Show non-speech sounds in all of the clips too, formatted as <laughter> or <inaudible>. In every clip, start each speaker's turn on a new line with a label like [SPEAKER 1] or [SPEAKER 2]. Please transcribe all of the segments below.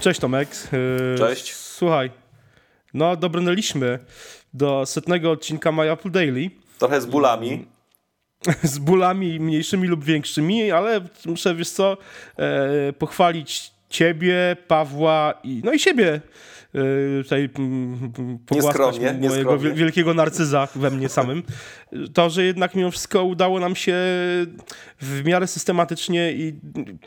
[SPEAKER 1] Cześć Tomek.
[SPEAKER 2] Yy, Cześć.
[SPEAKER 1] Słuchaj, no dobrnęliśmy do setnego odcinka My Apple Daily.
[SPEAKER 2] Trochę z bólami. <laughs>
[SPEAKER 1] Z bólami mniejszymi lub większymi, ale muszę, wiesz co, e, pochwalić ciebie, Pawła i no i siebie tutaj
[SPEAKER 2] mm, pogłaskać mojego
[SPEAKER 1] wielkiego narcyza we mnie samym, to, że jednak mimo wszystko udało nam się w miarę systematycznie i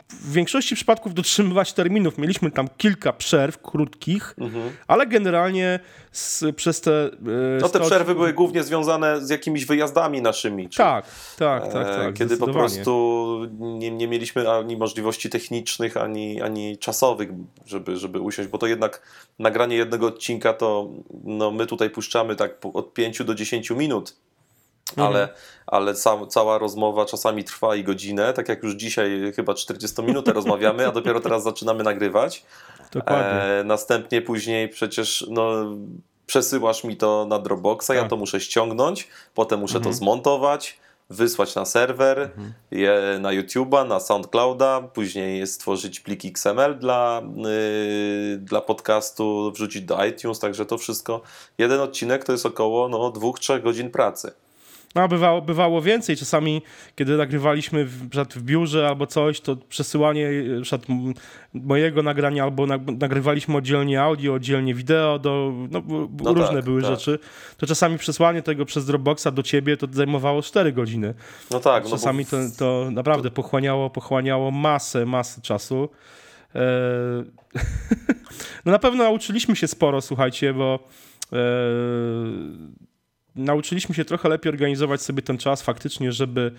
[SPEAKER 1] w większości przypadków dotrzymywać terminów. Mieliśmy tam kilka przerw krótkich, mhm. ale generalnie z, przez te...
[SPEAKER 2] Y, no te przerwy były głównie związane z jakimiś wyjazdami naszymi.
[SPEAKER 1] Czy, tak, tak, tak, tak.
[SPEAKER 2] E, kiedy po prostu nie, nie mieliśmy ani możliwości technicznych, ani, ani czasowych, żeby, żeby usiąść, bo to jednak nagranie jednego odcinka to no, my tutaj puszczamy tak od 5 do 10 minut, mhm. ale, ale ca cała rozmowa czasami trwa i godzinę, tak jak już dzisiaj chyba 40 minut <laughs> rozmawiamy, a dopiero teraz zaczynamy nagrywać.
[SPEAKER 1] Dokładnie. E,
[SPEAKER 2] następnie później przecież no, przesyłasz mi to na Dropboxa, tak. ja to muszę ściągnąć, potem muszę mhm. to zmontować, wysłać na serwer, mhm. je na YouTube'a, na SoundClouda, później stworzyć plik XML dla, yy, dla podcastu, wrzucić do iTunes, także to wszystko. Jeden odcinek to jest około no, 2-3 godzin pracy.
[SPEAKER 1] No, bywało, bywało więcej. Czasami, kiedy nagrywaliśmy w, w biurze albo coś, to przesyłanie mojego nagrania albo nagrywaliśmy oddzielnie audio, oddzielnie wideo, do, no, no różne tak, były tak. rzeczy. To czasami przesłanie tego przez Dropboxa do ciebie to zajmowało 4 godziny.
[SPEAKER 2] No tak.
[SPEAKER 1] Czasami no bo... to, to naprawdę to... pochłaniało, pochłaniało masę, masę czasu. E... <laughs> no na pewno nauczyliśmy się sporo, słuchajcie, bo e nauczyliśmy się trochę lepiej organizować sobie ten czas faktycznie, żeby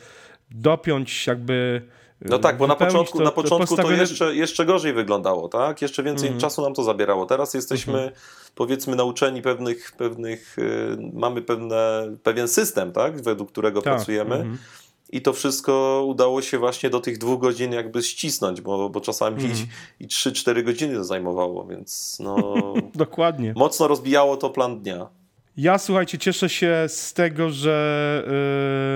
[SPEAKER 1] dopiąć jakby
[SPEAKER 2] no tak, bo na początku, to, na początku to, jeszcze, jeszcze gorzej wyglądało, tak? Jeszcze więcej mm. czasu nam to zabierało. Teraz jesteśmy, mm -hmm. powiedzmy, nauczeni pewnych, pewnych y, mamy pewne, pewien system, tak? Według którego tak. pracujemy. Mm -hmm. I to wszystko udało się właśnie do tych dwóch godzin jakby ścisnąć, bo, bo czasami mm. i, i 3-4 godziny to zajmowało, więc no... <laughs>
[SPEAKER 1] Dokładnie.
[SPEAKER 2] Mocno rozbijało to plan dnia.
[SPEAKER 1] Ja słuchajcie, cieszę się z tego, że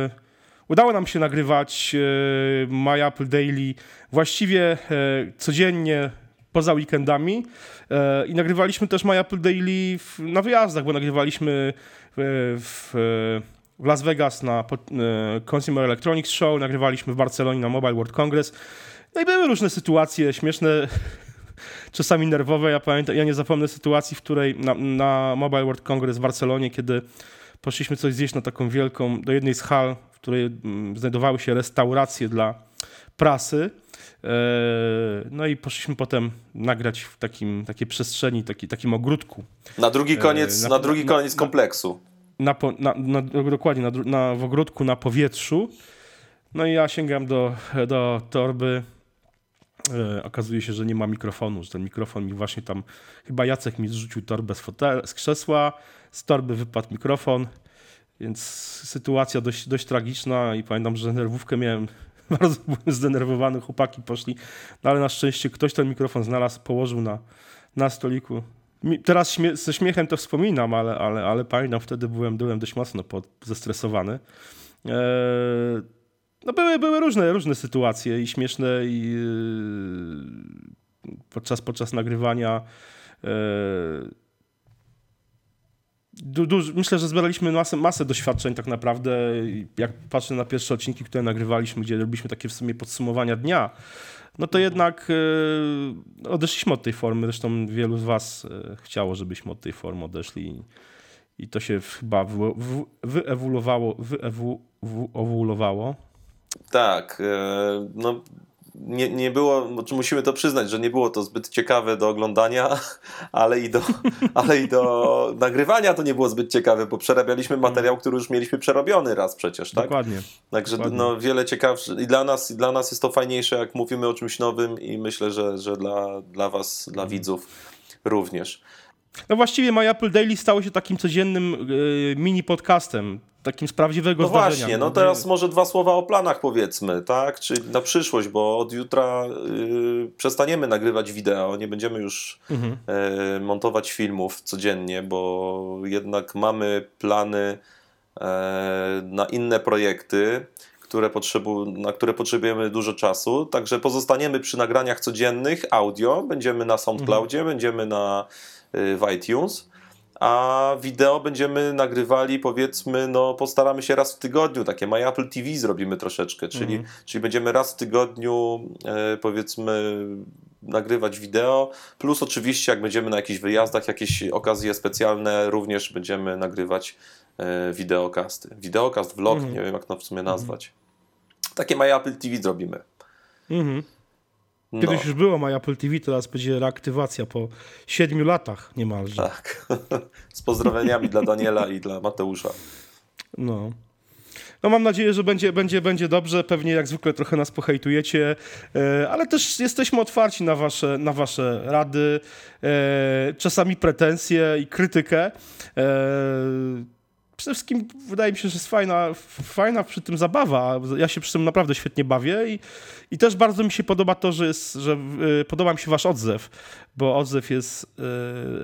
[SPEAKER 1] yy, udało nam się nagrywać yy, My Apple Daily właściwie yy, codziennie poza weekendami i nagrywaliśmy też My Apple Daily w, na wyjazdach, bo nagrywaliśmy w, w, Las Vegas na Consumer Electronics Show, nagrywaliśmy w Barcelonie na Mobile World Congress. No i były różne sytuacje śmieszne czasami nerwowe. Ja pamiętam, ja nie zapomnę sytuacji, w której na, na Mobile World Congress w Barcelonie, kiedy poszliśmy coś zjeść na taką wielką, do jednej z hal, w której mm, znajdowały się restauracje dla prasy. E, no i poszliśmy potem nagrać w takim, takiej przestrzeni, taki, takim ogródku.
[SPEAKER 2] Na drugi koniec, e, na, na, drugi koniec na, kompleksu.
[SPEAKER 1] Na, na, dokładnie, na, w ogródku na powietrzu. No i ja sięgam do, do torby, okazuje się, że nie ma mikrofonu, że ten mikrofon mi właśnie tam, chyba Jacek mi zrzucił torbę z, fotel, z krzesła, z torby wypadł mikrofon, więc sytuacja dość, dość tragiczna i pamiętam, że nerwówkę miałem, <laughs> bardzo byłem zdenerwowany, chłopaki poszli, no ale na szczęście ktoś ten mikrofon znalazł, położył na, na stoliku. Teraz śmie ze śmiechem to wspominam, ale, ale, ale pamiętam, wtedy byłem, byłem dość mocno pod, zestresowany. Eee, no były, były różne, różne sytuacje i śmieszne i yy, podczas, podczas nagrywania yy, du, myślę, że zbieraliśmy masę, masę doświadczeń tak naprawdę. Jak patrzę na pierwsze odcinki, które nagrywaliśmy, gdzie robiliśmy takie w sumie podsumowania dnia, no to jednak yy, odeszliśmy od tej formy. Zresztą wielu z was chciało, żebyśmy od tej formy odeszli i, i to się chyba wyewoluowało, wyewoluowało
[SPEAKER 2] tak, e, no nie, nie było, musimy to przyznać, że nie było to zbyt ciekawe do oglądania, <laughs> ale i do, <laughs> ale i do nagrywania to nie było zbyt ciekawe, bo przerabialiśmy materiał, który już mieliśmy przerobiony raz przecież, tak?
[SPEAKER 1] Dokładnie.
[SPEAKER 2] Także
[SPEAKER 1] Dokładnie.
[SPEAKER 2] no wiele ciekawsze i dla nas, i dla nas jest to fajniejsze, jak mówimy o czymś nowym i myślę, że, że dla, dla was, dla widzów również.
[SPEAKER 1] No właściwie My Apple Daily stało się takim codziennym yy, mini podcastem takim z prawdziwego
[SPEAKER 2] no
[SPEAKER 1] zdarzenia.
[SPEAKER 2] Właśnie, no teraz może dwa słowa o planach powiedzmy, tak? Czy na przyszłość, bo od jutra y, przestaniemy nagrywać wideo, nie będziemy już mhm. y, montować filmów codziennie, bo jednak mamy plany na inne projekty, które potrzebu, na które potrzebujemy dużo czasu. Także pozostaniemy przy nagraniach codziennych audio, będziemy na SoundCloudzie, mhm. będziemy na, w iTunes a wideo będziemy nagrywali powiedzmy, no postaramy się raz w tygodniu, takie My Apple TV zrobimy troszeczkę, czyli, mm. czyli będziemy raz w tygodniu e, powiedzmy nagrywać wideo, plus oczywiście jak będziemy na jakichś wyjazdach, jakieś okazje specjalne, również będziemy nagrywać e, wideokasty. Wideokast, vlog, mm. nie wiem jak to w sumie nazwać. Mm. Takie My Apple TV zrobimy.
[SPEAKER 1] Mhm. No. Kiedyś już było My Apple TV, teraz będzie reaktywacja po siedmiu latach niemalże.
[SPEAKER 2] Tak. <laughs> Z pozdrowieniami dla Daniela i dla Mateusza.
[SPEAKER 1] No. No mam nadzieję, że będzie, będzie, będzie dobrze. Pewnie jak zwykle trochę nas pohejtujecie, e, ale też jesteśmy otwarci na wasze, na wasze rady, e, czasami pretensje i krytykę. Przede wszystkim wydaje mi się, że jest fajna, fajna przy tym zabawa. Ja się przy tym naprawdę świetnie bawię i, i też bardzo mi się podoba to, że, jest, że y, podoba mi się wasz odzew, bo odzew jest y,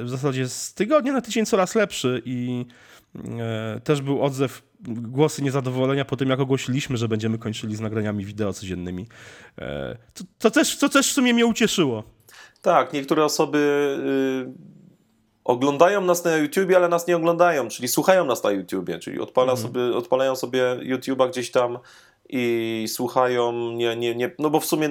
[SPEAKER 1] w zasadzie z tygodnia na tydzień coraz lepszy i y, też był odzew głosy niezadowolenia po tym, jak ogłosiliśmy, że będziemy kończyli z nagraniami wideo codziennymi. To, to, też, to też w sumie mnie ucieszyło.
[SPEAKER 2] Tak, niektóre osoby oglądają nas na YouTubie, ale nas nie oglądają, czyli słuchają nas na YouTubie, czyli odpala mhm. sobie, odpalają sobie YouTube'a gdzieś tam i słuchają, nie, nie, nie, no bo w sumie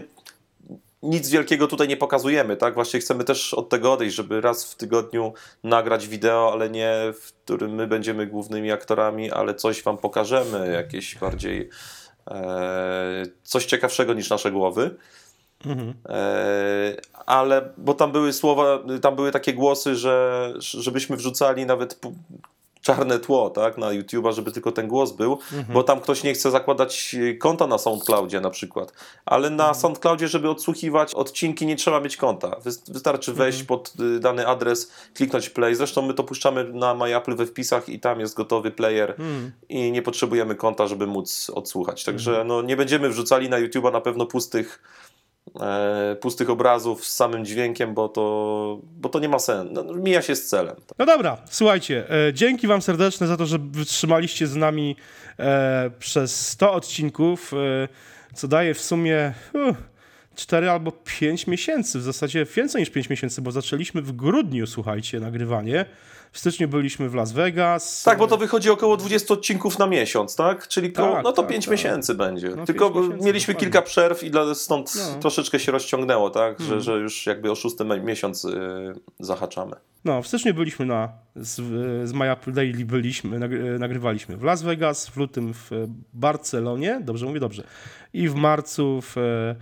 [SPEAKER 2] nic wielkiego tutaj nie pokazujemy, tak? Właśnie chcemy też od tego odejść, żeby raz w tygodniu nagrać wideo, ale nie w którym my będziemy głównymi aktorami, ale coś wam pokażemy, jakieś bardziej e, coś ciekawszego niż nasze głowy. Mhm. E, ale, bo tam były słowa, tam były takie głosy, że żebyśmy wrzucali nawet czarne tło, tak, na YouTube'a, żeby tylko ten głos był, mhm. bo tam ktoś nie chce zakładać konta na SoundCloudzie na przykład, ale na mhm. SoundCloudzie, żeby odsłuchiwać odcinki nie trzeba mieć konta, wystarczy wejść mhm. pod y, dany adres, kliknąć play, zresztą my to puszczamy na MyApple we wpisach i tam jest gotowy player i nie potrzebujemy konta, żeby móc odsłuchać, także no, nie będziemy wrzucali na YouTube'a na pewno pustych e, pustych obrazów z samym dźwiękiem, bo to, bo to nie ma sensu. No, mija się z celem.
[SPEAKER 1] No dobra, słuchajcie, e, dzięki wam serdeczne za to, że wytrzymaliście z nami e, przez 100 odcinków, e, co daje w sumie... Uh, 4 albo 5 miesięcy, w zasadzie więcej niż 5 miesięcy, bo zaczęliśmy w grudniu, słuchajcie, nagrywanie. W styczniu byliśmy w Las Vegas.
[SPEAKER 2] Tak, bo to wychodzi około 20 odcinków na miesiąc, tak? Czyli tak, koło, no to tak, 5 tak. miesięcy będzie. No, Tylko miesięcy, mieliśmy dokładnie. kilka przerw i stąd no. troszeczkę się rozciągnęło, tak? Że, hmm. że już jakby o szósty miesiąc yy, zahaczamy.
[SPEAKER 1] No, w styczniu byliśmy na, z, z Apple Daily byliśmy, nagrywaliśmy w Las Vegas, w lutym w Barcelonie, dobrze mówię, dobrze, i w marcu w,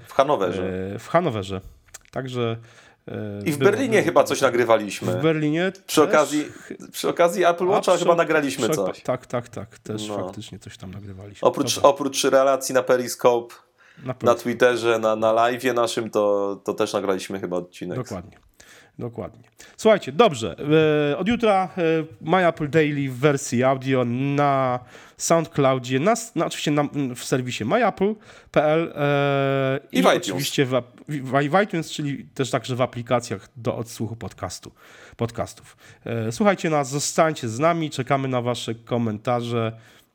[SPEAKER 2] w Hanowerze.
[SPEAKER 1] E, w Hanowerze. Także
[SPEAKER 2] e, i w było, Berlinie było, chyba coś nagrywaliśmy.
[SPEAKER 1] W Berlinie
[SPEAKER 2] przy też... okazji Przy okazji Apple Watcha chyba nagraliśmy przy... coś.
[SPEAKER 1] Tak, tak, tak. Też no. faktycznie coś tam nagrywaliśmy.
[SPEAKER 2] Oprócz, oprócz relacji na Periscope, na, na Twitterze, na, na live naszym, to, to też nagraliśmy chyba odcinek.
[SPEAKER 1] Dokładnie. Dokładnie. Słuchajcie, dobrze. E, od jutra e, My Apple Daily w wersji audio na SoundCloudzie, na, na oczywiście na, w serwisie myapple.pl
[SPEAKER 2] e, i, i
[SPEAKER 1] oczywiście w, w, w, iTunes, czyli też także w aplikacjach do odsłuchu podcastu, podcastów. Słuchajcie nas, zostańcie z nami, czekamy na wasze komentarze.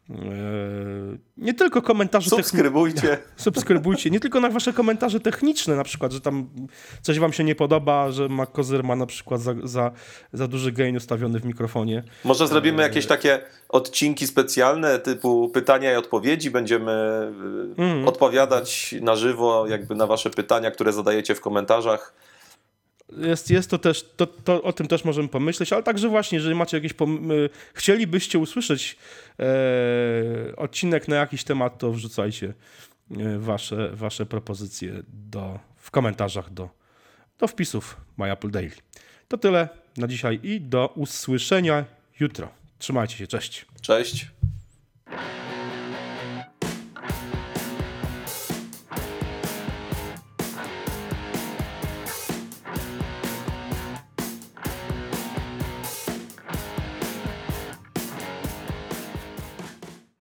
[SPEAKER 1] Eee, nie tylko komentarze
[SPEAKER 2] Subskrybujcie. <laughs>
[SPEAKER 1] Subskrybujcie. Nie tylko na wasze komentarze techniczne, na przykład, że tam coś wam się nie podoba, że MacOzer ma na przykład za, za, za duży gain ustawiony w mikrofonie.
[SPEAKER 2] Może zrobimy eee. jakieś takie odcinki specjalne typu pytania i odpowiedzi. Będziemy mm. odpowiadać na żywo jakby na wasze pytania, które zadajecie w komentarzach
[SPEAKER 1] jest, jest to też, to, to, o tym też możemy pomyśleć, ale także właśnie, jeżeli macie jakieś, chcielibyście usłyszeć e, odcinek na jakiś temat, to wrzucajcie e, wasze, wasze propozycje do, w komentarzach do, do wpisów My Apple Daily. To tyle na dzisiaj i do usłyszenia jutro. Trzymajcie się, cześć.
[SPEAKER 2] Cześć.